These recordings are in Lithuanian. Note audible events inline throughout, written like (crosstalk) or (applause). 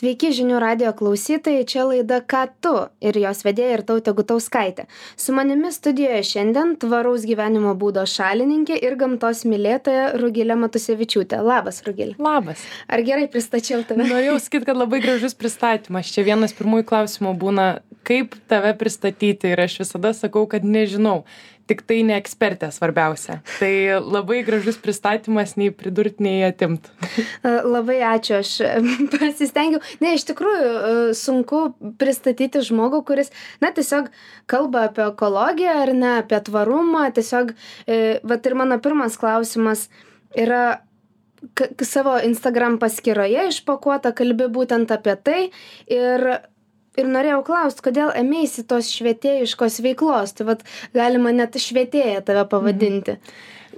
Sveiki žinių radio klausytojai, čia laida Ką tu ir jos vedėja ir tautė Gutauskaitė. Su manimi studijoje šiandien tvaraus gyvenimo būdo šalininkė ir gamtos mylėtoja Rugilė Matusevičiūtė. Labas, Rugilė. Labas. Ar gerai pristačiau tave? Norėjau sakyti, kad labai gražus pristatymas. Čia vienas pirmųjų klausimų būna, kaip tave pristatyti ir aš visada sakau, kad nežinau tiktai ne ekspertė svarbiausia. Tai labai gražus pristatymas, nei pridurt, nei atimt. (laughs) Labai ačiū, aš (laughs) pasistengiau. Ne, iš tikrųjų e, sunku pristatyti žmogų, kuris, na, tiesiog kalba apie ekologiją ar ne, apie tvarumą. Tiesiog, e, va ir mano pirmas klausimas yra savo Instagram paskyroje išpakuota kalbi būtent apie tai ir ir norėjau klaust kodėl ėmeisi tos švietėjiškos veiklos tai vat galima net švietėja tave pavadinti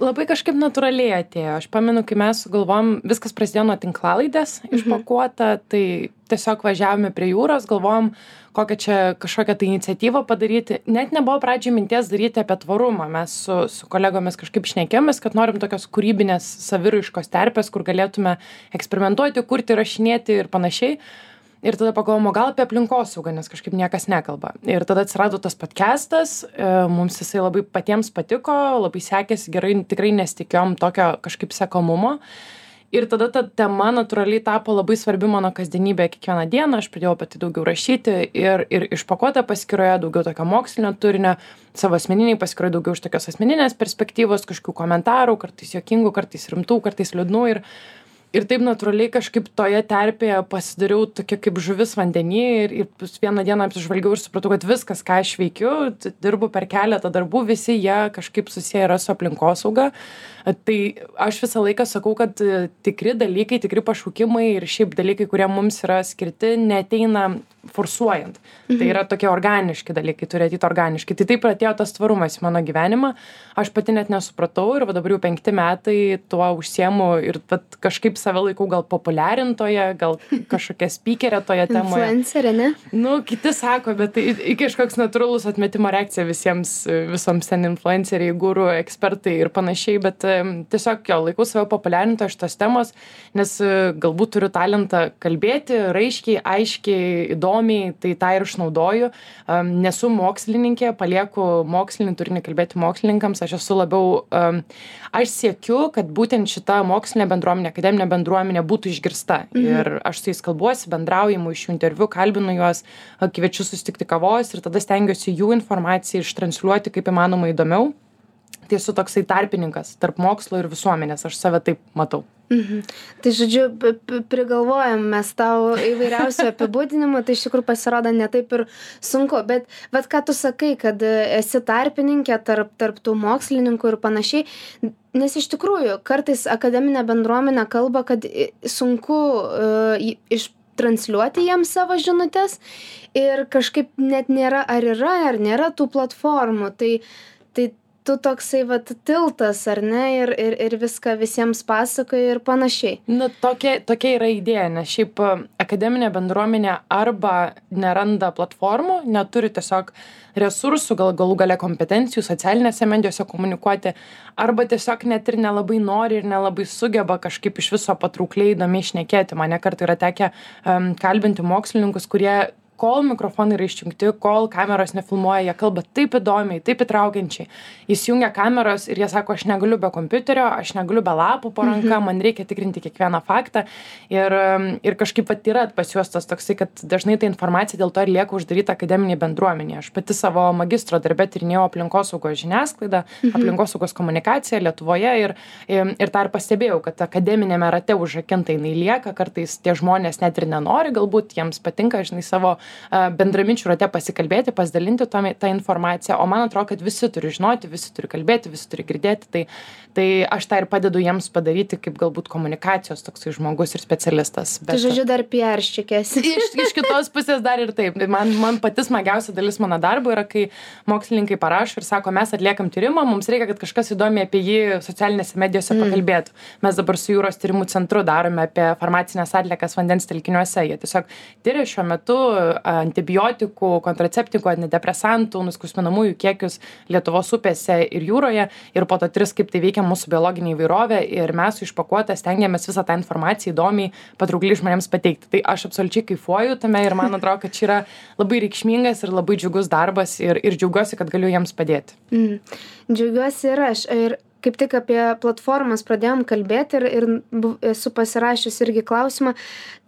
Labai kažkaip natūraliai atėjo. Aš pamenu, kai mes sugalvom, viskas prasidėjo nuo tinklalaidės mhm. išpakuota, tai tiesiog važiavome prie jūros, galvom, kokią čia kažkokią tai iniciatyvą padaryti. Net nebuvo pradžioje minties daryti apie tvarumą. Mes su, su kolegomis kažkaip šnekėmės, kad norim tokios kūrybinės saviraiškos terpės, kur galėtume eksperimentuoti, kurti, rašinėti ir panašiai ir tada pagalvojom o gal apie aplinkosaugą nes kažkaip niekas nekalba. Ir tada atsirado tas podkestas e, mums jisai labai patiems patiko labai sekėsi gerai tikrai nesitikėjom tokio kažkaip sekamumo ir tada ta tema natūraliai tapo labai svarbi mano kasdienybėje kiekvieną dieną aš pradėjau apie tai daugiau rašyti ir ir išpakuota paskyroje daugiau tokio mokslinio turinio savo asmeninėj paskyroj daugiau iš tokios asmeninės perspektyvos kažkokių komentarų kartais juokingų kartais rimtų kartais liūdnų ir ir taip natūraliai kažkaip toje terpėje pasidariau tokia kaip žuvis vandeny ir ir vieną dieną apsižvalgiau ir supratau kad viskas ką aš veikiu dirbu per keletą darbų visi jie kažkaip susiję yra su aplinkosauga. Tai aš visą laiką sakau kad tikri dalykai tikri pašaukimai ir šiaip dalykai kurie mums yra skirti neateina forsuojant tai mhm. yra tokie organiški dalykai turi ateit organiškai tai taip atėjo tas tvarumas į mano gyvenimą aš pati net nesupratau ir dabar jau penkti metai tuo užsiemu ir kažkaip save laikau gal populiarintoja, gal kažkokia speakerė toje (laughs) temoje. Influencerė, ne? Nu, kiti sako, bet tai kažkoks natūralus atmetimo reakcija visiems, visoms ten influenceriai, gurų, ekspertai ir panašiai, bet tiesiog jo laikau save populiarintoja šitos temos, nes galbūt turiu talentą kalbėti raiškiai, aiškiai, įdomiai, tai tą ir išnaudoju. Nesu mokslininkė, palieku mokslinį turinį kalbėti mokslininkams, aš esu labiau, aš siekiu, kad būtent šita mokslinė bendruomenė, akademinė bendruomenė būtų išgirsta Mhm. ir aš su jais kalbuosi, bendrauju, imu iš jų interviu, kalbinu juos, kviečiu susitikti kavos ir tada stengiuosi jų informaciją ištransliuoti kaip įmanoma įdomiau. Tai esu toksai tarpininkas tarp mokslo ir visuomenės, aš save taip matau. Mhm. Tai žodžiu, prigalvojam mes tau įvairiausių (laughs) apibūdinimų, tai iš tikrųjų pasirodo netaip ir sunku, bet, bet ką tu sakai, kad esi tarpininkė tarp, tarp tų mokslininkų ir panašiai, nes iš tikrųjų kartais akademinė bendruomenė kalba, kad sunku uh, iš transliuoti jiems savo žinutės ir kažkaip net nėra, ar yra, ar nėra tų platformų. Tai, tai tu toksai vat tiltas, ar ne, ir, ir, ir viską visiems pasakoji ir panašiai. Nu, tokia, tokia yra idėja, nes šiaip e, akademinė bendruomenė arba neranda platformų, neturi tiesiog resursų, gal galų gale kompetencijų socialinėse medijose komunikuoti, arba tiesiog net ir nelabai nori ir nelabai sugeba kažkaip iš viso patraukliai įdomiai išnekėti. Mane kartą yra tekę um, kalbinti mokslininkus, kurie kol mikrofonai yra išjungti, kol kameros nefilmuoja, jie kalba taip įdomiai, taip įtraukiančiai. Įsijungia kameros ir jie sako, aš negaliu be kompiuterio, aš negaliu be lapų po ranka, mhm. man reikia tikrinti kiekvieną faktą. Ir, ir kažkaip pat yra pas juos tas toksai, kad dažnai ta informacija dėl to ir lieka uždaryta akademiniai bendruomenė. Aš pati savo magistro darbę tyrinėjau aplinkosaugos žiniasklaidą, mhm. aplinkosaugos komunikaciją Lietuvoje ir, ir, ir tą ir pastebėjau, kad akademinėme rate užrakinta jinai lieka, kartais tie žmonės net ir nenori, galbūt jiems patinka, žinai, savo bendraminčių rate pasikalbėti, pasidalinti tą, tą informaciją, o man atrodo, kad visi turi žinoti, visi turi kalbėti, visi turi girdėti, tai, tai aš tą ir padedu jiems padaryti kaip galbūt komunikacijos toksai žmogus ir specialistas. Bet... Tai žodžiu, dar pierščikės. (laughs) iš, iš kitos pusės dar ir taip. Man, man pati smagiausia dalis mano darbo yra, kai mokslininkai parašo ir sako, mes atliekam tyrimą, mums reikia, kad kažkas įdomiai apie jį socialinėse medijose mm. pakalbėtų. Mes dabar su jūros tyrimų centru darome apie farmacinės atliekas vandens telkiniuose. Jie tiesiog tyria šiuo metu antibiotikų kontraceptikų antidepresantų nuskausminamųjų kiekius lietuvos upėse ir jūroje. Ir po to tris kaip tai veikia mūsų biologinę įvairovę. Ir mes su išpakuota stengiamės visą tą informaciją įdomiai patraukliai žmonėms pateikti. Tai aš absoliučiai kaifuoju tame ir man atrodo kad čia yra labai reikšmingas ir labai džiugus darbas ir ir džiaugiuosi kad galiu jiems padėti. Mm. džiaugiuosi ir aš. Ir kaip tik apie platformas pradėjom kalbėti ir, ir esu pasirašius irgi klausimą,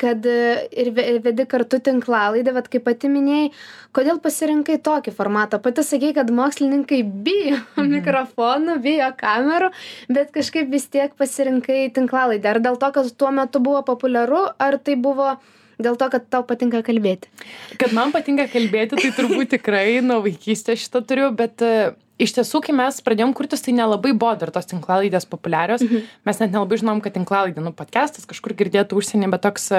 kad e, ir vedi kartu tinklalaidę, bet kaip pati minėjai, kodėl pasirinkai tokį formatą. Pati sakei, kad mokslininkai bijo mhm. mikrofonų, bijo kamerų, bet kažkaip vis tiek pasirinkai tinklalaidę. Ar dėl to, kad tuo metu buvo populiaru, ar tai buvo dėl to, kad tau patinka kalbėti? Kad man patinka kalbėti, tai turbūt tikrai nuo vaikystės šitą turiu, bet iš tiesų kai mes pradėjom kurtis tai nelabai buvo dar tos tinklalaidės populiarios mhm. mes net nelabai žinom kad tinklalaidė nu podkestas kažkur girdėta užsieny bet toks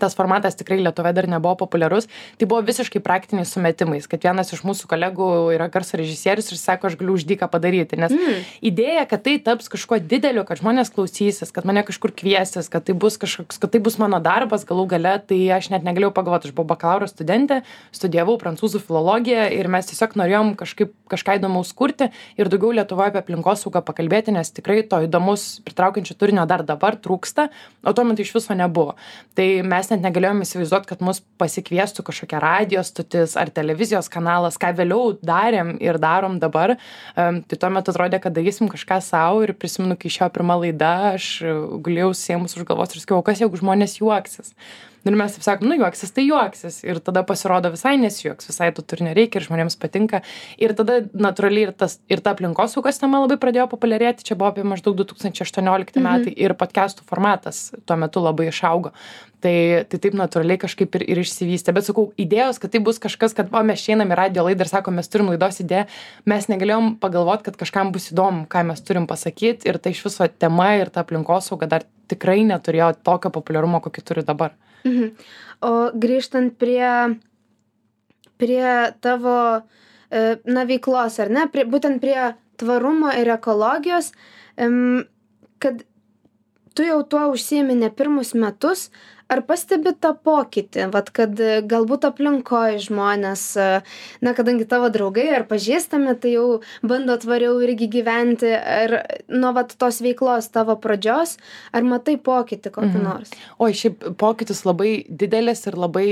tas formatas tikrai Lietuvoje dar nebuvo populiarus, tai buvo visiškai praktiniais sumetimais, kad vienas iš mūsų kolegų yra garso režisierius ir sako, aš galiu uždyką padaryti, nes mm. idėja, kad tai taps kažkuo dideliu, kad žmonės klausysis, kad mane kažkur kviesis, kad tai bus kažkoks, kad tai bus mano darbas galų gale, tai aš net negalėjau pagalvoti, aš buvau bakalauro studentė, studijavau prancūzų filologiją ir mes tiesiog norėjom kažkaip kažką įdomaus kurti ir daugiau Lietuvoje apie aplinkosaugą pakalbėti, nes tikrai to įdomus pritraukiančio turinio dar dabar trūksta, o tuo metu iš viso nebuvo. Tai mes mes net negalėjom įsivaizduot kad mus pasikviestų kažkokia radijo stotis ar televizijos kanalas ką vėliau darėm ir darom dabar. Tai tuo metu atrodė kad darysim kažką sau ir prisimenu kai išėjo pirma laida aš gulėjau susiėmus už galvos ir sakiau o kas jeigu žmonės juoksis nu ir mes taip sakom nu juoksis tai juoksis. Ir tada pasirodo visai nesijuoks visai to turinio reikia ir žmonėms patinka. Ir tada natūraliai ir tas ir ta aplinkosaugos tema labai pradėjo populiarėti. Čia buvo apie maždaug du tūkstančiai aštuoniolikti mhm. metai ir podkestų formatas tuo metu labai išaugo. Tai tai taip natūraliai kažkaip ir ir išsivystė. Bet sakau idėjos kad tai bus kažkas kad va mes einam į radijo laidą ir sakom mes turim laidos idėją mes negalėjom pagalvot kad kažkam bus įdomu ką mes turim pasakyt. Ir tai iš viso tema ir ta aplinkosauga dar tikrai neturėjo tokio populiarumo kokį turi dabar Mhm. O grįžtant prie, prie tavo na, veiklos, ar ne, prie, būtent prie tvarumo ir ekologijos, kad tu jau tuo užsiemi ne pirmus metus, ar pastebi tą pokytį? Vat kad e, galbūt aplinkoj žmonės e, na kadangi tavo draugai ar pažįstami tai jau bando tvariau irgi gyventi. Ar nuo vat tos veiklos tavo pradžios ar matai pokytį kokį mhm. nors? Oi šiaip pokytis labai didelis ir labai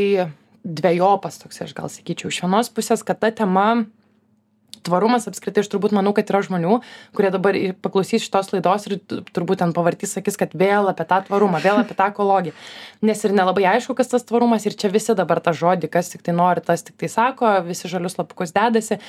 dvejopas toks aš gal sakyčiau iš vienos pusės kad ta tema tvarumas apskritai aš turbūt manau kad yra žmonių kurie dabar paklausys šitos laidos ir turbūt ten pavartys sakys kad vėl apie tą tvarumą vėl apie tą ekologiją. Nes ir nelabai aišku kas tas tvarumas ir čia visi dabar tą žodį kas tiktai nori tas tiktai sako visi žalius lapukus dedasi.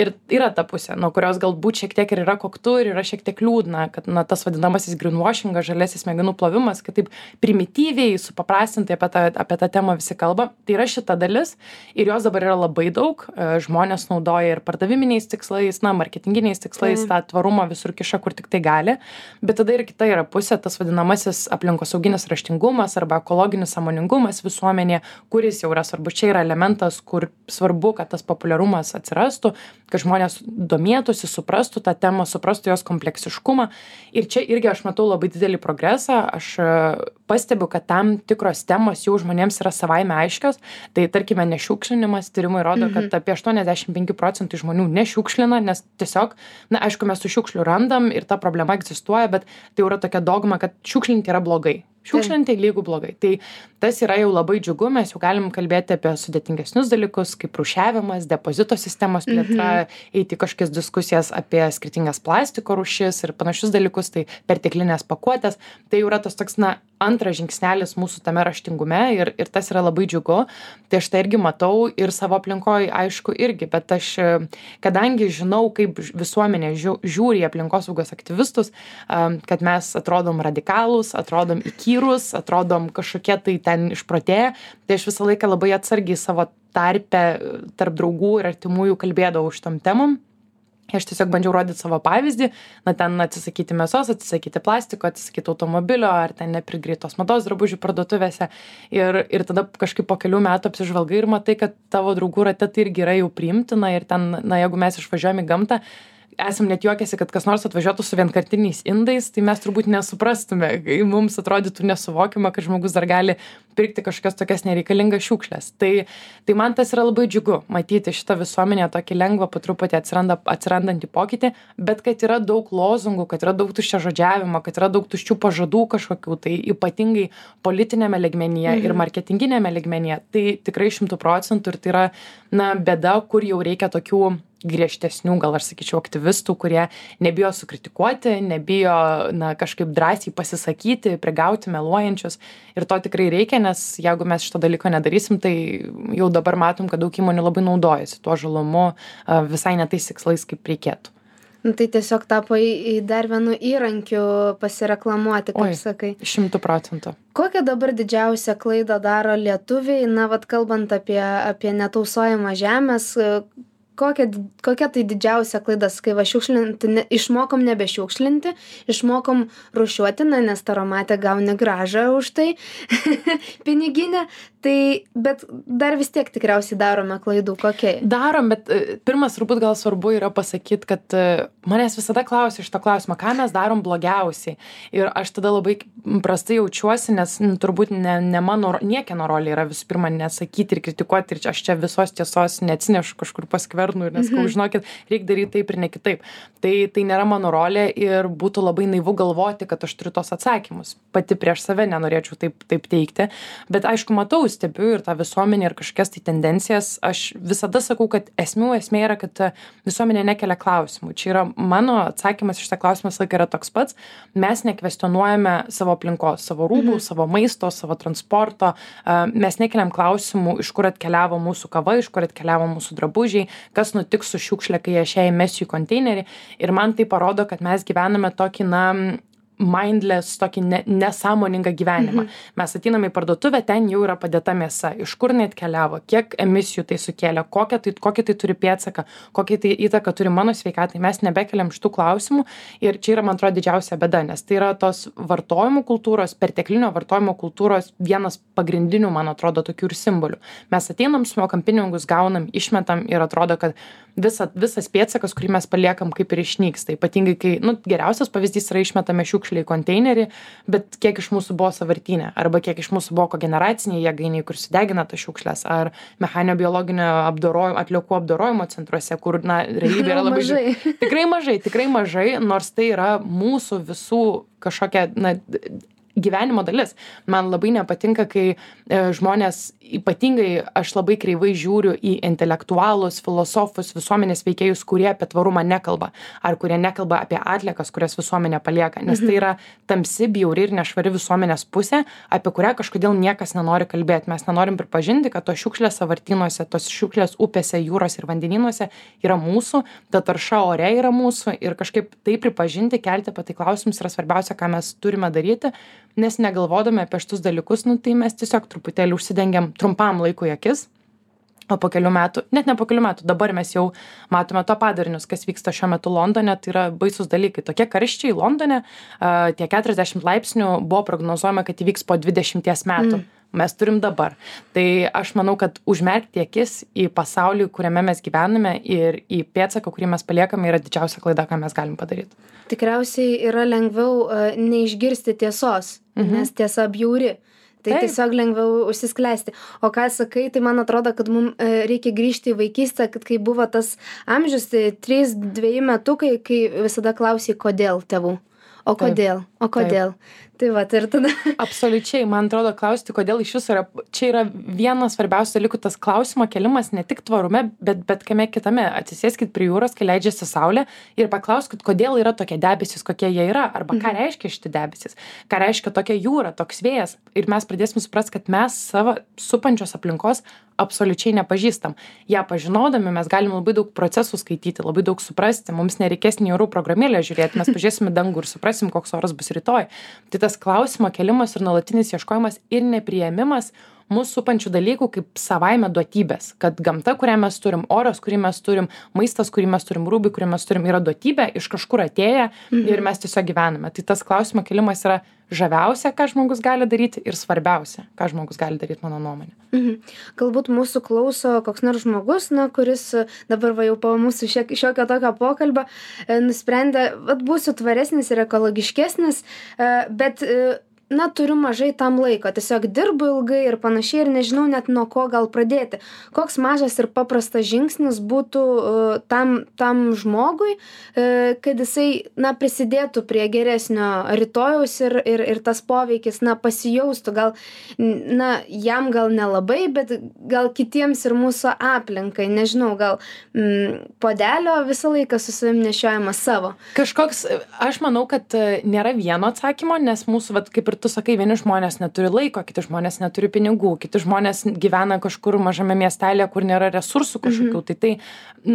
Ir yra ta pusė nuo kurios galbūt šiek tiek ir yra koktu ir yra šiek tiek liūdna kad na tas vadinamasis grinvošingas žaliasis smegenų plovimas kad taip primityviai supaprastintai apie tą apie tą temą visi kalba. Tai yra šita dalis ir jos dabar yra labai daug žmonės naudoja ir pardaviminiais politiniais tikslais na marketinginiais tikslais tą tvarumą visur kiša kur tiktai gali. Bet tada ir kita yra pusė tas vadinamasis aplinkosauginis raštingumas arba ekologinis sąmoningumas visuomenėje kuris jau yra svarbus. Čia yra elementas kur svarbu kad tas populiarumas atsirastų kad žmonės domėtųsi suprastų tą temą suprastų jos kompleksiškumą. Ir čia irgi aš matau labai didelį progresą. Aš e, pastebiu kad tam tikros temos jau žmonėms yra savaime aiškios. Tai tarkime nešiukšlinimas tyrimai rodo kad mhm. apie aštuoniasdešim penki procentai žmonių nešiukšlina šiukšlina nes tiesiog na aišku mes tų šiukšlių randam ir ta problema egzistuoja bet tai jau yra tokia dogma kad šiukšlinti yra blogai šiukšlinti lygu blogai. Tai tas yra jau labai džiugu mes jau galim kalbėti apie sudėtingesnius dalykus kaip rūšiavimas depozito sistemos plėtra mhm. eiti į kažkokias diskusijas apie skirtingas plastiko rūšis ir panašius dalykus tai perteklinės pakuotės. Tai jau yra tas toks na antras žingsnelis mūsų tame raštingume ir ir tas yra labai džiugu. Tai aš tą irgi matau ir savo aplinkoj aišku irgi bet aš kadangi žinau kaip visuomenė žiū žiūri į aplinkosaugos aktyvistus kad mes atrodom radikalūs atrodom įky įkyrūs atrodom kažkokie tai ten išprotėję. Tai aš visą laiką labai atsargiai savo tarpe tarp draugų ir artimųjų kalbėdavau šitom temom. Aš tiesiog bandžiau rodyt savo pavyzdį. Na ten atsisakyti mėsos atsisakyti plastiko atsisakyt automobilio ar ten nepirkt greitos mados drabužių parduotuvėse. Ir ir tada kažkaip po kelių metų apsižvalgai ir matai kad tavo draugų rate tai irgi yra jau priimtina ir ten na jeigu mes išvažiuojam į gamtą esam net juokęsi kad kas nors atvažiuotų su vienkartiniais indais tai mes turbūt nesuprastume mums atrodytų nesuvokiama kad žmogus dar gali pirkti kažkokias tokias nereikalingas šiukšles tai tai man tas yra labai džiugu matyti šitą visuomenėje tokį lengvą po truputį atsiranda atsirandantį pokytį bet kad yra daug lozungų kad yra daug tuščiažodžiavimo kad yra daug tuščių pažadų kažkokių tai ypatingai politiniame lygmenyje ir Mhm. marketinginiame lygmenyje tai tikrai šimtu procentų ir tai yra na bėda kur jau reikia tokių griežtesnių gal aš sakyčiau aktyvistų kurie nebijo sukritikuoti nebijo na kažkaip drąsiai pasisakyti prigauti meluojančius ir to tikrai reikia nes jeigu mes šito dalyko nedarysim tai jau dabar matom kad daug įmonių labai naudojasi tuo žalumu visai ne tais tikslais kaip reikėtų Nu, tai tiesiog tapo į, į dar vienu įrankiu pasireklamuoti, kaip Oi. sakai. šimtu procentų Kokią dabar didžiausią klaidą daro lietuviai, na, vad kalbant apie, apie netausojimą žemės, e, kokia, tai didžiausia klaida, kai va šiukšlinti, ne, išmokom nebešiukšlinti, išmokom rušiuoti, na, nes taromatė gauni gražą už tai, (laughs) piniginę, tai, bet dar vis tiek tikriausiai darome klaidų, kokia. darom bet e, pirmas turbūt gal svarbu yra pasakyt kad e, manęs visada klausia šito klausimo ką mes darom blogiausiai. Ir aš tada labai prastai jaučiuosi nes nu, turbūt ne ne mano niekieno rolė yra visų pirma nesakyti ir kritikuoti ir aš čia visos tiesos neatsinešu kažkur pas skvernų ir nesakau žinokit reik daryt taip ir ne kitaip. Tai tai nėra mano rolė ir būtų labai naivu galvoti kad aš turiu tuos atsakymus. Pati prieš save nenorėčiau taip taip teigti bet aišku matau stebiu ir tą visuomenę ir kažkokias tai tendencijas aš visada sakau kad esmių esmė yra kad e, visuomenė nekelia klausimų. Čia yra mano atsakymas į šitą klausimą visą laiką yra toks pats. Mes nekvestionuojame savo aplinkos savo rūbų savo maisto savo transporto. A, mes nekeliam klausimų iš kur atkeliavo mūsų kava iš kur atkeliavo mūsų drabužiai kas nutiks su šiukšle kai aš ją įmesiu į konteinerį. Ir man tai parodo kad mes gyvename tokį na mindless tokį ne nesąmoningą gyvenimą. Mes ateinam į parduotuvę ten jau yra padėta mėsa. Iš kur jinai atkeliavo? Kiek emisijų tai sukėlė? Kokią tai kokį tai turi pėdsaką? Kokią tai įtaką turi mano sveikatai? Mes nebekeliam šitų klausimų. Ir čia yra man atrodo didžiausia bėda nes tai yra tos vartojimo kultūros perteklinio vartojimo kultūros vienas pagrindinių man atrodo tokių ir simbolių. Mes ateinam sumokam pinigus gaunam išmetam ir atrodo kad visa visas pėdsakas kurį mes paliekam kaip ir išnyksta. Ypatingai kai nu geriausias pavyzdys yra išmetame šiukšlę į konteinerį bet kiek iš mūsų buvo sąvartyne arba kiek iš mūsų buvo kogeneracinėj jėgainėj kur sudegina tas šiukšles ar mechaninio biologinio apdorojimo atliekų apdorojimo centruose kur na realybė (laughs) yra labai Mažai. (laughs) tikrai mažai tikrai mažai nors tai yra mūsų visų kažkokia na gyvenimo dalis. Man labai nepatinka kai e, žmonės ypatingai aš labai kreivai žiūriu į intelektualus filosofus visuomenės veikėjus kurie apie tvarumą nekalba ar kurie nekalba apie atliekas kurias visuomenė palieka. Nes tai yra tamsi bjauri ir nešvari visuomenės pusė apie kurią kažkodėl niekas nenori kalbėt mes nenorim pripažinti kad tos šiukšlės sąvartynuose tos šiukšlės upėse jūrose ir vandenynuose yra mūsų ta tarša ore yra mūsų ir kažkaip tai pripažinti kelti apie tai klausimus yra svarbiausia ką mes turime daryti nes negalvodami apie šitus dalykus nu tai mes tiesiog truputėlį užsidengiam trumpam laikui akis. O po kelių metų net ne po kelių metų dabar mes jau matome to padarinius kas vyksta šiuo metu londone. Tai yra baisūs dalykai. Tokie karščiai londone a, tie keturiasdešimt laipsnių buvo prognozuojama kad įvyks po dvidešimties metų. Mes turim dabar. Tai aš manau kad užmerkti akis į pasaulį kuriame mes gyvename ir į pėdsaką kurį mes paliekame yra didžiausia klaida ką mes galim padaryt. Tikriausiai yra lengviau neišgirsti tiesos, nes tiesa bjauri. Tai Taip. tiesiog lengviau užsisklęsti. O ką sakai, tai man atrodo, kad mums reikia grįžti į vaikystę, kad kai buvo tas amžius, tai 3-2 metukai, kai visada klausai, kodėl tėvų. O Taip. kodėl? O kodėl? Tai va, ir tada. absoliučiai man atrodo klausti kodėl iš viso yra čia yra vienas svarbiausių dalykų tas klausimo kėlimas ne tik tvarume bet bet kame kitame. Atsisėskit prie jūros kai leidžiasi saulė ir paklauskit kodėl yra tokie debesys kokie jie yra arba ką reiškia šitie debesys. Ką reiškia tokia jūra toks vėjas. Ir mes pradėsim suprast kad mes savo supančios aplinkos absoliučiai nepažįstam. Ją pažinodami mes galim labai daug procesų skaityti labai daug suprasti. Mums nereikės nei orų programėlę žiūrėt mes (laughs) pažiūrėsim į dangų ir suprasim koks oras bus rytoj. Tai tas klausimo kėlimas ir nuolatinis ieškojimas ir nepriėmimas mus supančių dalykų kaip savaime duotybės. Kad gamta kurią mes turim oras kurį mes turim maistas kurį mes turim rūbai kurių mes turim yra duotybė iš kažkur atėję ir mes tiesiog gyvename. Tai tas klausimo kėlimas yra žaviausia ką žmogus gali daryti ir svarbiausia ką žmogus gali daryt mano nuomone Mhm. Galbūt mūsų klauso koks nors žmogus, na, kuris e, dabar va jau po mūsų šiek, šiokio tokio pokalbio e, nusprendė, kad būsiu tvaresnis ir ekologiškesnis, e, bet na turiu mažai tam laiko tiesiog dirbu ilgai ir panašiai ir nežinau net nuo ko gal pradėti. Koks mažas ir paprastas žingsnis būtų e, tam tam žmogui e, kad jisai na prisidėtų prie geresnio rytojaus ir ir ir tas poveikis na pasijaustų. Gal na jam gal nelabai bet gal kitiems ir mūsų aplinkai. Nežinau gal mm, puodelio visą laiką su savim nešiojamas savo. Kažkoks aš manau kad e, nėra vieno atsakymo nes mūsų vat kaip ir tu sakai vieni žmonės neturi laiko kiti žmonės neturi pinigų kiti žmonės gyvena kažkur mažame miestelyje kur nėra resursų kažkokių. Mhm. tai tai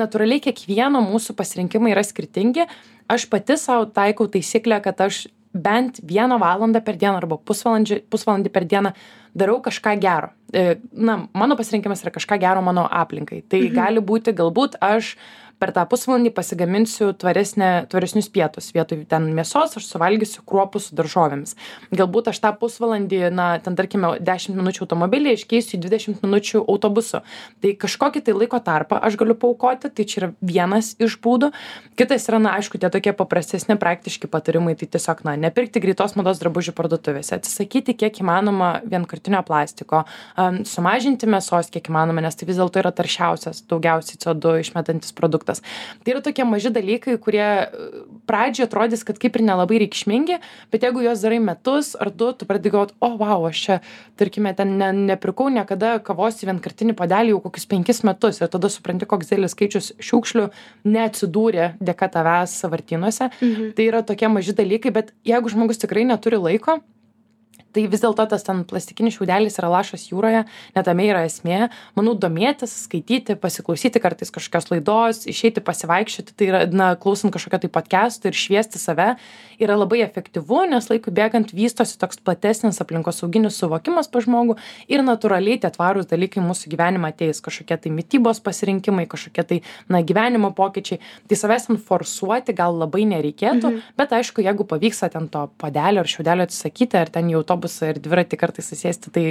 natūraliai kiekvieno mūsų pasirinkimai yra skirtingi. Aš pati sau taikau taisyklę kad aš bent vieną valandą per dieną arba pusvalandžį pusvalandį per dieną darau kažką gero. E, na mano pasirinkimas yra kažką gero mano aplinkai. Tai gali būti galbūt aš per tą pusvalandį pasigaminsiu tvaresnę tvaresnius pietus vietoj ten mėsos aš suvalgysiu kruopų su daržovėmis. Galbūt aš tą pusvalandį na ten tarkime dešimt minučių automobilyje iškeisiu į dvidešimt minučių autobusu. Tai kažkokį tai laiko tarpą aš galiu paaukoti tai čia yra vienas iš būdų. Kitas yra na aišku tie tokie paprastesni praktiški patarimai tai tiesiog na nepirkti greitos mados drabužių parduotuvėse atsisakyti kiek įmanoma vienkartinio plastiko sumažinti mėsos kiek įmanoma nes tai vis dėlto yra taršiausias daugiausiai co du išmetantis produktas tai yra tokie maži dalykai kurie e, pradžioj atrodys kad kaip ir nelabai reikšmingi bet jeigu juos darai metus ar du tu pradedi galvot o vau aš čia tarkime ten ne nepirkau niekada kavos į vienkartinį puodelį jau kokius penkis metus. Ir tada supranti koks didelis skaičius šiukšlių neatsidūrė dėka tavęs sąvartynuose. Tai yra tokie maži dalykai bet jeigu žmogus tikrai neturi laiko tai vis dėlto tas ten plastikinis šiaudelis yra lašas jūroje ne tame yra esmė. Manau domėtis skaityti pasiklausyti kartais kažkokios laidos išeiti pasivaikščioti tai yra na klausant kažkokio tai podkesto ir šviesti save yra labai efektyvu nes laikui bėgant vystosi toks platesnis aplinkosauginis suvokimas pas žmogų ir natūraliai tie tvarūs dalykai į mūsų gyvenimą ateis. Kažkokie tai mitybos pasirinkimai kažkokie tai na gyvenimo pokyčiai. Tai savęs ten forsuoti gal labai nereikėtų bet aišku jeigu pavyksta ten to puodelio ar šiaudelio atsisakyti ar ten į autobusą ir dviratį kartais susėsti tai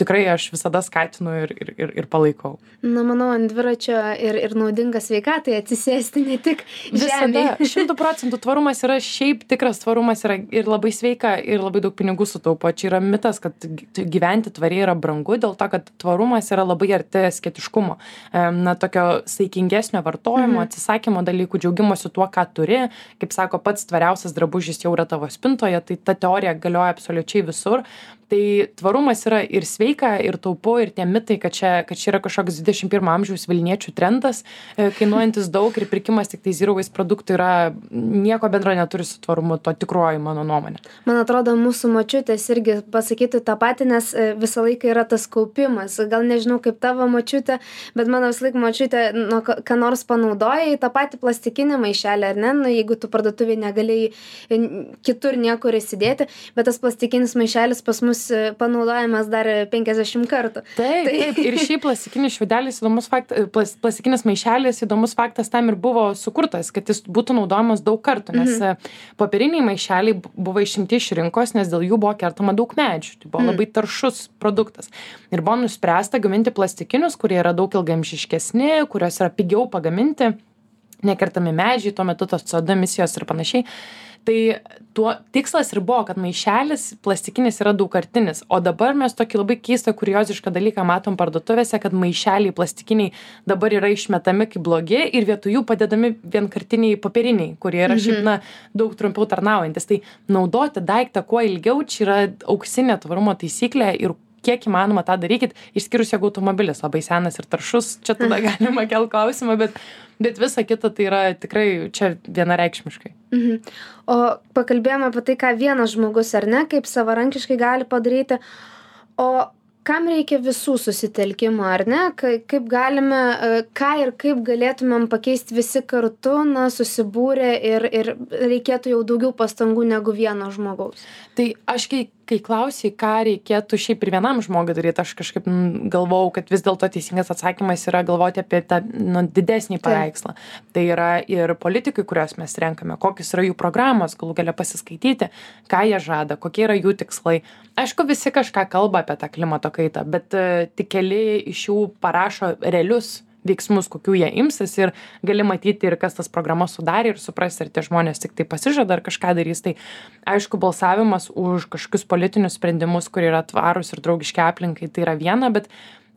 tikrai aš visada skatinu ir ir ir ir palaikau. Na manau ant dviračio ir ir naudinga sveikatai atsisėsti ne tik visada. Šimtu procentų tvarumas yra šiaip tikras tvarumas yra ir labai sveika ir labai daug pinigų sutaupo. Čia yra mitas kad gyventi tvariai yra brangu dėl to kad tvarumas yra labai arti asketiškumo. Em, na tokio saikingesnio vartojimo atsisakymo dalykų džiaugimosi tuo ką turi. Kaip sako pats tvariausias drabužis jau yra tavo spintoje tai ta teorija galioja absoliučiai visur professor, tai tvarumas yra ir sveika ir taupu ir tie mitai kad čia kad čia yra kažkoks dvidešim pirmo amžiaus vilniečių trendas e, kainuojantis daug ir pirkimas tiktai zero waste produktų yra nieko bendro neturi su tvarumu to tikroji mano nuomonė. Man atrodo mūsų močiutės irgi pasakytų tą patį nes e, visą laiką yra tas kaupimas. Gal nežinau kaip tavo močiutė bet mano visąlaik močiutė nu ką nors panaudoja į tą patį plastikinį maišelį ar ne? Nu jeigu tu parduotuvėj negalėjai kitur niekur įsidėti bet tas plastikinis maišelis pas mus e, panaudojamas dar penkiasdešim kartų. Taip taip ir šiaip plastikinis šiaudelis įdomus faktas plas, plastikinis maišelis įdomus faktas tam ir buvo sukurtas kad jis būtų naudojamas daug kartų nes e, popieriniai maišeliai bu- buvo išimti iš rinkos nes dėl jų buvo kertama daug medžių tai buvo labai taršus produktas. Ir buvo nuspręsta gaminti plastikinius kurie yra daug ilgaamžiškesni kuriuos yra pigiau pagaminti nekertami medžiai tuo metu tos co du emisijos ir panašiai tai tuo tikslas ir buvo kad maišelis plastikinis yra daugkartinis. O dabar mes tokį labai keistą kuriozišką dalyką matom parduotuvėse kad maišeliai plastikiniai dabar yra išmetami kaip blogi ir vietoj jų padedami vienkartiniai popieriniai kurie yra šiaip na daug trumpiau tarnaujantys tai naudoti daiktą kuo ilgiau čia yra auksinė tvarumo taisyklė ir kiek įmanoma tą darykit išskyrus jeigu automobilis labai senas ir taršus čia tada galima kelt klausimą bet bet visa kita tai yra tikrai čia vienareikšmiškai Mhm. O pakalbėjome apie tai, ką vienas žmogus ar ne, kaip savarankiškai gali padaryti. O kam reikia visų susitelkimo, ar ne? Ka- Kaip galime, e, ką ir kaip galėtumėm pakeisti visi kartu, na, susibūrę ir, ir reikėtų jau daugiau pastangų negu vieno žmogaus. tai aš kai kai klausei ką reikėtų šiaip ir vienam žmogui daryt aš kažkaip mm, galvojau kad vis dėlto teisingas atsakymas yra galvoti apie tą nu didesnį paveikslą. Tai yra ir politikai kuriuos mes renkame kokios yra jų programos galų gale pasiskaityti ką jie žada kokie yra jų tikslai. Aišku visi kažką kalba apie tą klimato kaitą bet e, tik keli iš jų parašo realius veiksmus kokių jie imsis ir gali matyti ir kas tas programas sudarė ir suprasti ar tie žmonės tiktai pasižada ar kažką darys. Tai aišku balsavimas už kažkokius politinius sprendimus kurie yra tvarūs ir draugiški aplinkai tai yra viena bet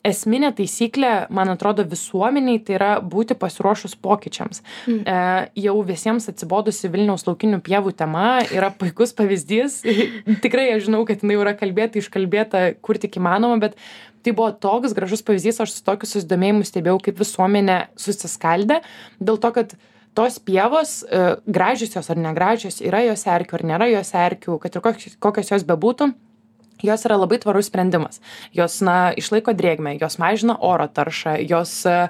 esminė taisyklė man atrodo visuomenei tai yra būti pasiruošus pokyčiams. Mm. e, jau visiems atsibodusi vilniaus laukinių pievų tema yra puikus pavyzdys. (laughs) Tikrai aš žinau kad jinai jau yra kalbėta iškalbėta kur tik įmanoma bet tai buvo toks gražus pavyzdys aš su tokiu susidomėjimu stebėjau kaip visuomenė susiskaldė dėl to kad tos pievos e, gražios jos ar negražios yra jos erkių ar nėra jos erkių kad ir kokios, kokios jos bebūtų jos yra labai tvarus sprendimas jos na išlaiko drėgmę jos mažina oro taršą jos a,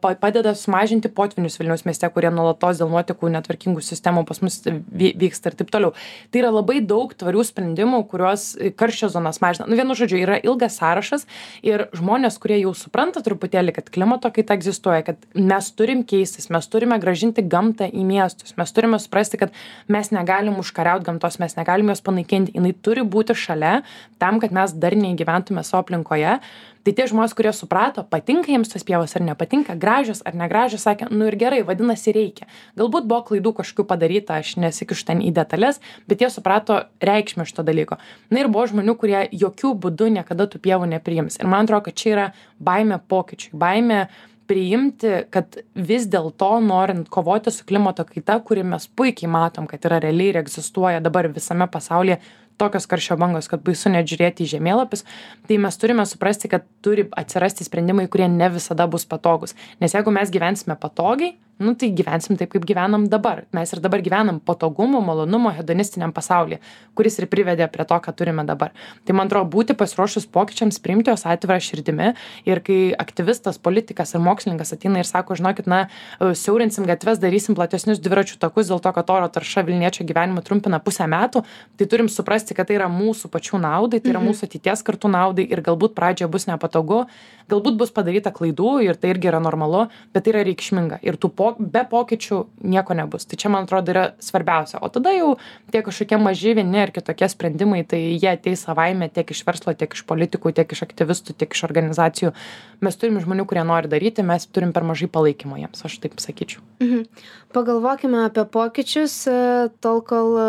pa, padeda sumažinti potvynius Vilniaus mieste, kurie nuolatos dėl nuotekų netvarkingų sistemų pas mus vyksta ir taip toliau. Tai yra labai daug tvarių sprendimų, kuriuos karščio zonas mažina. Nu, vienu žodžiu, yra ilgas sąrašas ir žmonės, kurie jau supranta truputėlį, kad klimato kaita egzistuoja, kad mes turim keistis, mes turime gražinti gamtą į miestus, mes turime suprasti, kad mes negalim užkariauti gamtos, mes negalim jos panaikinti, jinai turi būti šalia tam, kad mes darniai gyventume savo aplinkoje. Tai tie žmonės, kurie suprato, patinka jiems tos pievos ar nepatinka, gražios ar negražios, sakė, nu ir gerai, vadinasi, reikia. Galbūt buvo klaidų kažkokių padaryta, aš nesikišu ten į detalės, bet jie suprato reikšmę šito dalyko. Na ir buvo žmonių, kurie jokių būdų niekada tų pievų nepriims. Ir man atrodo, kad čia yra baime pokyčiui, baime priimti, kad vis dėlto, norint kovoti su klimato kaita, kuri mes puikiai matom, kad yra realiai ir egzistuoja dabar visame pasaulyje, tokios karščio bangos kad baisu net žiūrėti į žemėlapius tai mes turime suprasti kad turi atsirasti sprendimai kurie ne visada bus patogūs. Nes jeigu mes gyvensime patogiai nu tai gyvensim taip kaip gyvenam dabar. Mes ir dabar gyvenam patogumo malonumo hedonistiniam pasaulyje kuris ir privedė prie to ką turime dabar. Tai man atrodo būti pasiruošus pokyčiams priimti juos atvira širdimi. Ir kai aktyvistas politikas ar mokslininkas ateina ir sako žinokit na siaurinsim gatves darysim platesnius dviračių takus dėl to kad oro tarša vilniečio gyvenimą trumpina pusę metų tai turim suprasti kad tai yra mūsų pačių naudai tai yra Mhm. mūsų ateities kartų naudai ir galbūt pradžioje bus nepatogu galbūt bus padaryta klaidų ir tai irgi yra normalu bet tai yra reikšminga. Ir tų po be pokyčių nieko nebus tai čia man atrodo yra svarbiausia o tada jau tie kažkokie maži vieni ar kitokie sprendimai tai jie ateis savaime tiek iš verslo tiek iš politikų tiek iš aktyvistų tiek iš organizacijų mes turim žmonių kurie nori daryti mes turim per mažai palaikymo jiems aš taip sakyčiau Mhm. Pagalvokime apie pokyčius, e, tol kol e,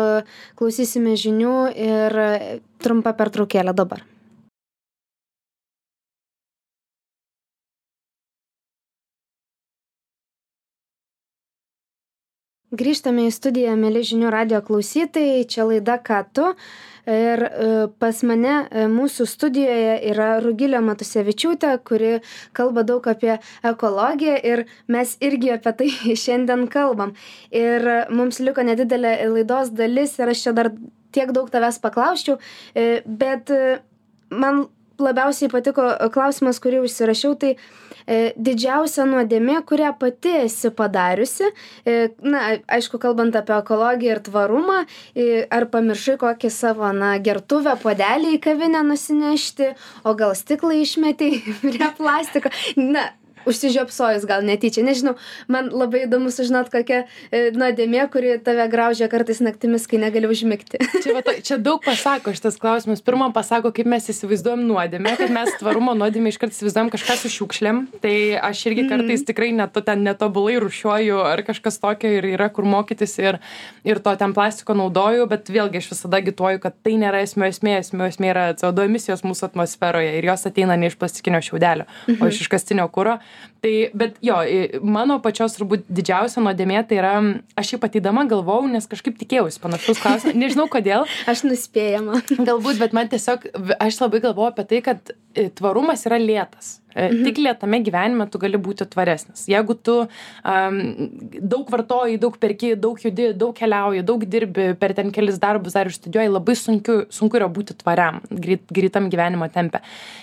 klausysime žinių ir e, trumpa pertraukėlė dabar. Grįžtame į studiją, mėly žinių radio klausytojai, čia laida Ką tu. Ir e, pas mane e, mūsų studijoje yra Rugilė Matusevičiūtė, kuri kalba daug apie ekologiją ir mes irgi apie tai (laughs) šiandien kalbam. Ir mums liko nedidelė laidos dalis ir aš čia dar tiek daug tavęs paklausčiau, e, bet man labiausiai patiko klausimas, kurį užsirašiau, tai e, didžiausia nuodėmė, kurią pati esi padariusi, e, na, aišku, kalbant apie ekologiją ir tvarumą, e, ar pamiršai kokį savo, na, gertuvę podelį į kavinę nusinešti, o gal stiklą išmeti (laughs) prie plastiko. Na, užsižiopsojus gal netyčia, nežinau, man labai įdomu sužinot, kokia e, nuodėmė, kuri tave graužia kartais naktimis, kai negali užmigti. čia, va, čia daug pasako šitas klausimas. Pirmą pasako, kaip mes įsivaizduojam nuodėmę, kad mes tvarumo nuodėmę iškart įsivaizduojam kažką su šiukšlėm. Tai aš irgi kartais tikrai neto, ten netobulai rušiuoju ar kažkas tokio ir yra kur mokytis ir, ir to ten plastiko naudoju, bet vėlgi aš visada agituoju, kad tai nėra esmė, esmė, esmė, esmė yra CO2 emisijos mūsų atmosferoje ir jos ateina ne iš plastikinio šiaudelio, o iš iškastinio kūro. Tai, bet jo, mano pačios turbūt didžiausia nuodėmė tai yra, aš jį patydama galvojau, nes kažkaip tikėjausi panašus klausimas, nežinau kodėl, (laughs) Aš nuspėjama. galbūt, bet man tiesiog, aš labai galvoju apie tai, kad tvarumas yra lėtas. Mhm. Tik lėtame gyvenime tu gali būti tvaresnis. Jeigu tu um, daug vartoji, daug perki, daug judi, daug keliauji, daug dirbi, per ten kelis darbus dar ir studijuoji, labai sunku, sunku yra būti tvariam, greit, greitam gyvenimo tempe.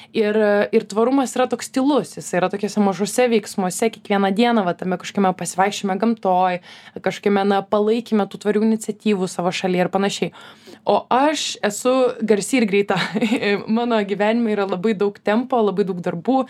Ir, ir tvarumas yra toks stilus, jis yra tokiuose mažose veiksmuose, kiekvieną dieną, va, tame kažkokiame pasivaikščiame gamtoj, kažkokiame na, palaikime tų tvarių iniciatyvų savo šalyje ir panašiai. O aš esu garsi ir greita. (laughs) Mano gyvenime yra labai daug tempo, labai daug darbų,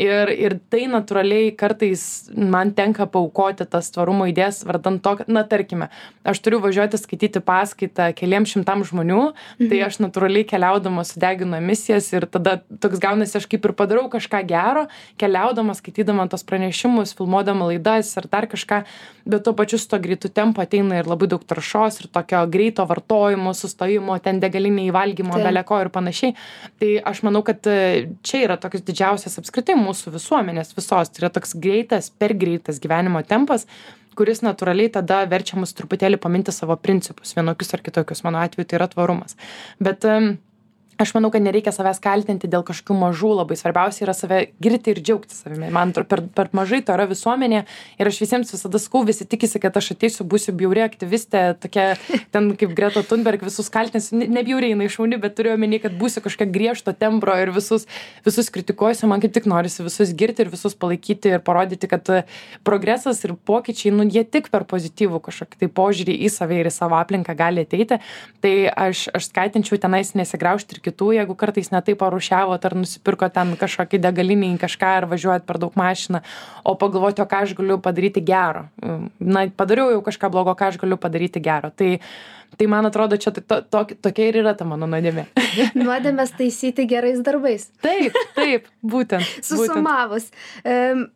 ir ir tai natūraliai kartais man tenka paaukoti tas tvarumo idėjas vardan to kad na tarkime aš turiu važiuoti skaityti paskaitą keliem šimtam žmonių tai Mhm. aš natūraliai keliaudama sudeginu emisijas ir tada toks gaunasi aš kaip ir padarau kažką gero keliaudama skaitydama tuos pranešimus filmuodama laidas ar dar kažką bet tuo pačiu su tuo greitu tempu ateina ir labai daug taršos ir tokio greito vartojimo sustojimo ten degalinėj valgymo Taip. bele ko ir panašiai. Tai aš manau kad e, čia yra toks didžiausias apskritai mūsų visuomenės visos. Tai yra toks greitas per greitas gyvenimo tempas kuris natūraliai tada verčia mus truputėlį paminti savo principus. Vienokius ar kitokius. Mano atveju tai yra tvarumas. Bet em, aš manau kad nereikia savęs kaltinti dėl kažkokių mažų labai svarbiausia yra save girti ir džiaugtis savimi. Man atrodo per per mažai to yra visuomenėje ir aš visiems visada sakau visi tikisi kad aš ateisiu būsiu bjauri aktyvistė tokia ten kaip greta thunberg visus kaltinsiu. Ne ne bjauri jinai šauni bet turiu omeny kad būsiu kažkokia griežto tembro ir visus visus kritikuosiu. Man kaip tik norisi visus girti ir visus palaikyti ir parodyti kad progresas ir pokyčiai nu jie tik per pozityvų kažkokį tai požiūrį į save ir į savo aplinką gali ateiti. Tai aš aš skatinčiau tenais nesigraužti ir kitų jeigu kartais ne taip parūšiavot ar nusipirkot ten kažkokį degalinėj kažką ar važiuojat per daug mašina o pagalvoti o ką aš galiu padaryti gero na padariau jau kažką blogo ką aš galiu padaryti gero tai tai man atrodo čia to, to, tokia ir yra ta mano nuodėmė (laughs) Nuodėmės taisyti gerais darbais. taip taip būtent (laughs) būtent Susumavus. Em,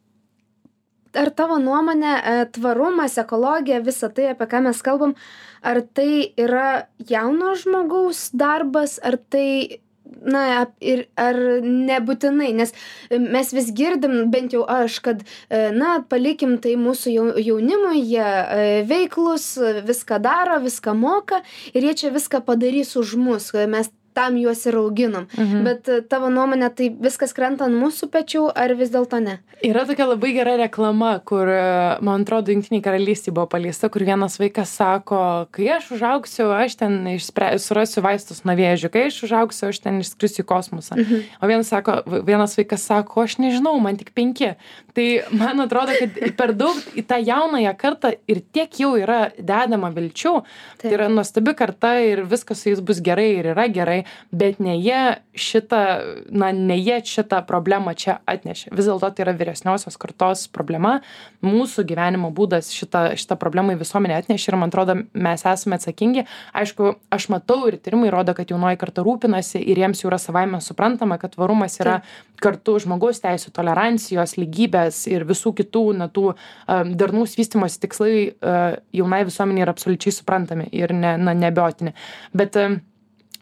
Ar tavo nuomonė, e, tvarumas, ekologija, visa tai, apie ką mes kalbam, ar tai yra jauno žmogaus darbas, ar tai, na, ir, ar nebūtinai, nes e, mes vis girdim, bent jau aš, kad, e, na, palikim tai mūsų jau- jaunimui, jie e, veiklus, viską daro, viską moka ir jie čia viską padarys už mus, mes tam juos ir auginam. Mhm. Bet e, tavo nuomonė, tai viskas krenta ant mūsų pečių, ar vis dėlto ne? Yra tokia labai gera reklama, kur, e, man atrodo, Junktiniai karalystėje buvo paleista, kur vienas vaikas sako, kai aš užaugsiu, aš ten išspre... surasiu vaistus nuo vėžių, kai aš užaugsiu, aš ten išskrisiu į kosmosą. Mhm. O vienas, sako, vienas vaikas sako, aš nežinau, man tik penki. Tai man atrodo, kad per daug į tą jaunąją kartą ir tiek jau yra dedama vilčių. Tai Taip. yra nuostabi karta ir viskas su jais bus gerai ir yra gerai, bet ne jie šitą, na, ne jie šitą problemą čia atnešė. Vis dėlto tai yra vyresniosios kartos problema. Mūsų gyvenimo būdas šitą, šitą problemą į visuomenę atnešė ir man atrodo, mes esame atsakingi. Aišku, aš matau ir tyrimai rodo, kad jaunoji karta rūpinasi ir jiems jau yra savaime suprantama, kad tvarumas yra kartu žmogaus teisų, tolerancijos, lygybės ir visų kitų, na, tų um, darnaus vystimosi tikslai uh, jaunai visuomeniai yra absoliučiai suprantami ir ne, na, nebeotini. Bet um,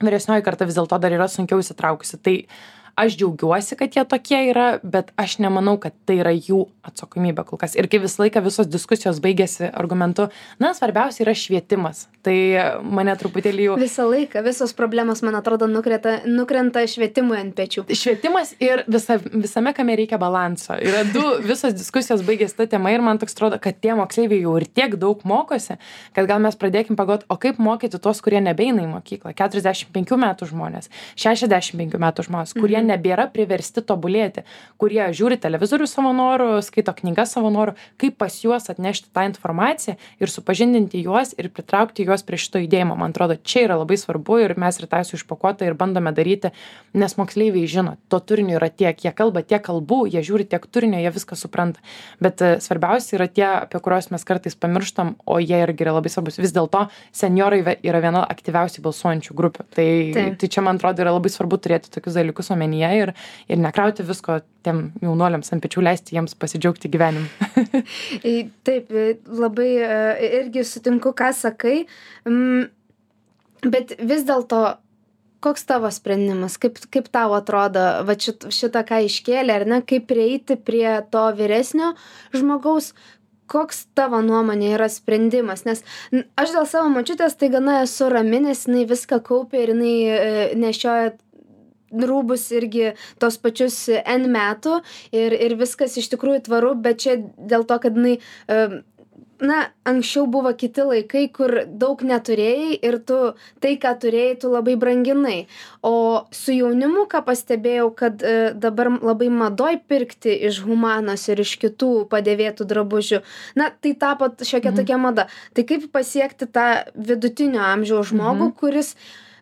vyresnioji karta vis dėlto dar yra sunkiau įsitraukusi. Tai aš džiaugiuosi, kad jie tokie yra, bet aš nemanau, kad tai yra jų atsakomybė kol kas. Ir kai visą laiką visos diskusijos baigėsi argumentu, na, svarbiausia yra švietimas. Tai mane truputėlį jau... Visą laiką, visos problemos, man atrodo, nukrenta, nukrenta švietimui ant pečių. Švietimas ir visa, visame kame reikia balanso. Yra du, (laughs) visos diskusijos baigėsi tą temą ir man toks atrodo, kad tie moksleiviai jau ir tiek daug mokosi, kad gal mes pradėkim pagalvoti, o kaip mokyti tuos, kurie nebeina į mokyklą. 45 metų žmonės, 65 metų žmonės, kurie Mhm. nebėra priversti tobulėti, kurie žiūri televizorių savo norų, skaito knygas savo norų, kaip pas juos atnešti tą informaciją ir supažindinti juos ir pritraukti juos prie šito judėjimo. Man atrodo, čia yra labai svarbu ir mes rytoj su išpakuota ir bandome daryti, nes moksleiviai žino, to turinio yra tiek, jie kalba tiek kalbų, jie žiūri tiek turinio, jie viską supranta. Bet e, svarbiausia yra tie, apie kuriuos mes kartais pamirštam, o jie irgi yra labai svarbus. Vis dėlto seniorai yra viena aktyviausiai balsuojančių grupių. Tai, Taip. tai čia, man atrodo, yra labai svarbu turėti tokius dalykus omenyje ir, ir nekrauti visko tiem jaunuoliams ant pečių, leisti jiems pasidžiaugti gyvenimu. (laughs) Taip, labai e, irgi sutinku, ką sakai, Mm, bet vis dėlto, koks tavo sprendimas, kaip, kaip tau atrodo, va šit, šitą ką iškėlė, ar ne, kaip prieiti prie to vyresnio žmogaus, koks tavo nuomonė yra sprendimas, nes aš dėl savo mačiutės tai gana esu rami, nes jinai viską kaupia ir jinai e, nešioja rūbus irgi tos pačius N metų ir, ir viskas iš tikrųjų tvaru, bet čia dėl to, kad jinai, na, anksčiau buvo kiti laikai, kur daug neturėjai ir tu tai, ką turėjai, tu labai branginai. O su jaunimu, ką pastebėjau, kad e, dabar labai madoj pirkti iš humanos ir iš kitų padėvėtų drabužių, na, tai tapo šiokia Mhm. tokia mada. Tai kaip pasiekti tą vidutinio amžiaus žmogų, Mhm. kuris,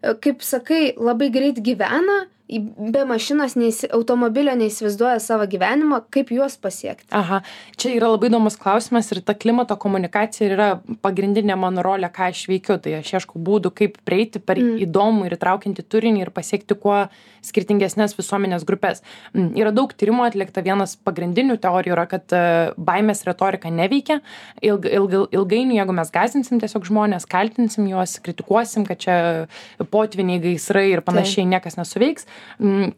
e, kaip sakai, labai greit gyvena, be mašinos neįsi automobilio neįsivaizduoja savo gyvenimo kaip juos pasiekti? Aha čia yra labai įdomus klausimas ir ta klimato komunikacija yra pagrindinė mano rolė ką aš veikiu. Tai aš ieškau būdų kaip prieiti per Mm. įdomų ir įtraukiantį turinį ir pasiekti kuo skirtingesnes visuomenės grupes Mm, yra daug tyrimų atlikta. Vienas pagrindinių teorijų yra kad e, baimės retorika neveikia. Ilg ilg ilgainiui jeigu mes gąsdinsim tiesiog žmones kaltinsim juos kritikuosim kad čia potvyniai gaisrai ir panašiai niekas nesuveiks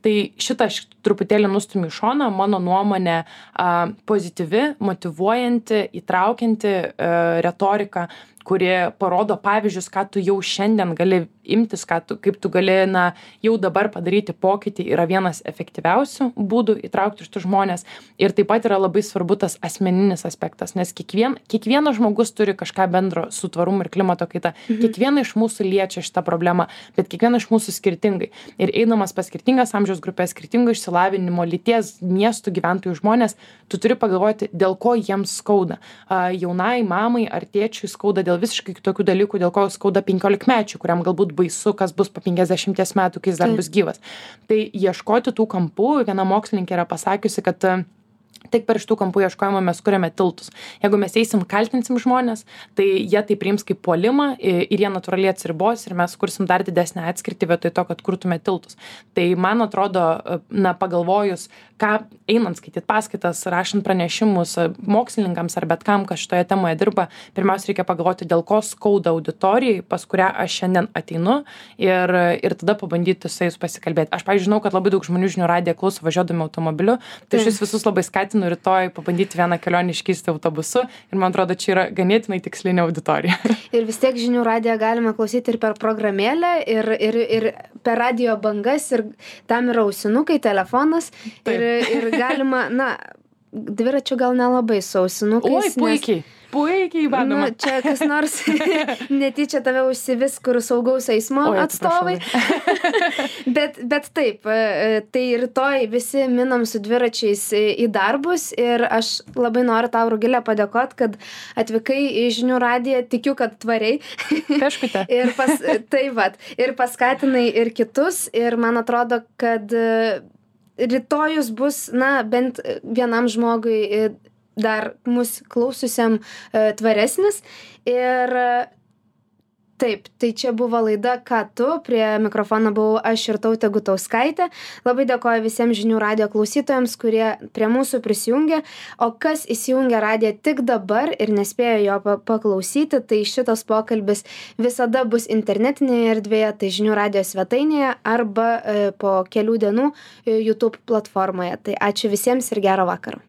tai šitą aš truputėlį nustumiu į šoną. Mano nuomone a, pozityvi motyvuojanti įtraukianti e, retorika kuri parodo pavyzdžius ką tu jau šiandien gali imtis ką tu kaip tu gali na jau dabar padaryti pokytį yra vienas efektyviausių būdų įtraukti šitus žmones ir taip pat yra labai svarbu tas asmeninis aspektas nes kiekvien kiekvienas žmogus turi kažką bendro su tvarumu ir klimato kaita. Kiekvieną iš mūsų liečia šita problema bet kiekvieną iš mūsų skirtingai. Ir eidamas pas skirtingas amžiaus grupes skirtingo išsilavinimo lyties miestų gyventojų žmones tu turi pagalvoti dėl ko jiems skauda. A jaunai mamai ar tėčiui skauda dėl visiškai kitokių dalykų dėl ko skauda penkiolikmečiui kuriam galbūt baisu kas bus po penkiasdešimties metų kai jis dar Taip. bus gyvas tai ieškoti tų kampų viena mokslininkė yra pasakiusi kad tik per šitų kampų ieškojimą mes kuriame tiltus. Jeigu mes eisim kaltinsim žmones tai jie tai priims kaip puolimą ir jie natūraliai atsiribos ir mes kursim dar didesnę atskirtį vietoj to kad kurtume tiltus. Tai man atrodo na pagalvojus ką einant skaityt paskaitas rašant pranešimus mokslininkams ar bet kam kas šitoje temoje dirba pirmiausia reikia pagalvoti dėl ko skauda auditorijai pas kurią aš šiandien ateinu ir ir tada pabandyti su jais pasikalbėt aš pavyzdžiui žinau kad labai daug žmonių žinių radiją klauso važiuodami automobiliu tai aš jus visus labai skatinu rytoj pabandyti vieną kelionę iškeisti autobusu ir man atrodo čia yra ganėtinai tikslinė auditorija (laughs) ir vis tiek žinių radiją galima klausyti ir per programėlę ir ir ir per radijo bangas ir tam yra ausinukai telefonas Taip. ir ir galima na dviračiu gal nelabai su ausinukais oi nes- puikiai puikiai įmanoma Nu, čia kas nors (laughs) netyčia tave užsivis, kur saugaus eismo Oi, atstovai. (laughs) bet, bet taip, e, tai rytoj visi minam su dviračiais į darbus ir aš labai noriu tau, Rugilė, padėkoti, kad atvykai į žinių radiją, tikiu, kad tvariai. Peškute. (laughs) ir, pas, tai vat, ir paskatinai ir kitus ir man atrodo, kad rytojus bus, na, bent vienam žmogui e, dar mus klaususiam e, tvaresnis. Ir taip, tai čia buvo laida Ką tu, prie mikrofono buvau aš ir tautė Gutauskaitė. Labai dėkoju visiems žinių radio klausytojams, kurie prie mūsų prisijungė. O kas įsijungia radiją tik dabar ir nespėjo jo pa- paklausyti, tai šitas pokalbis visada bus internetinėje erdvėje, tai žinių radio svetainėje arba e, po kelių dienų e, YouTube platformoje. Tai ačiū visiems ir gero vakaro.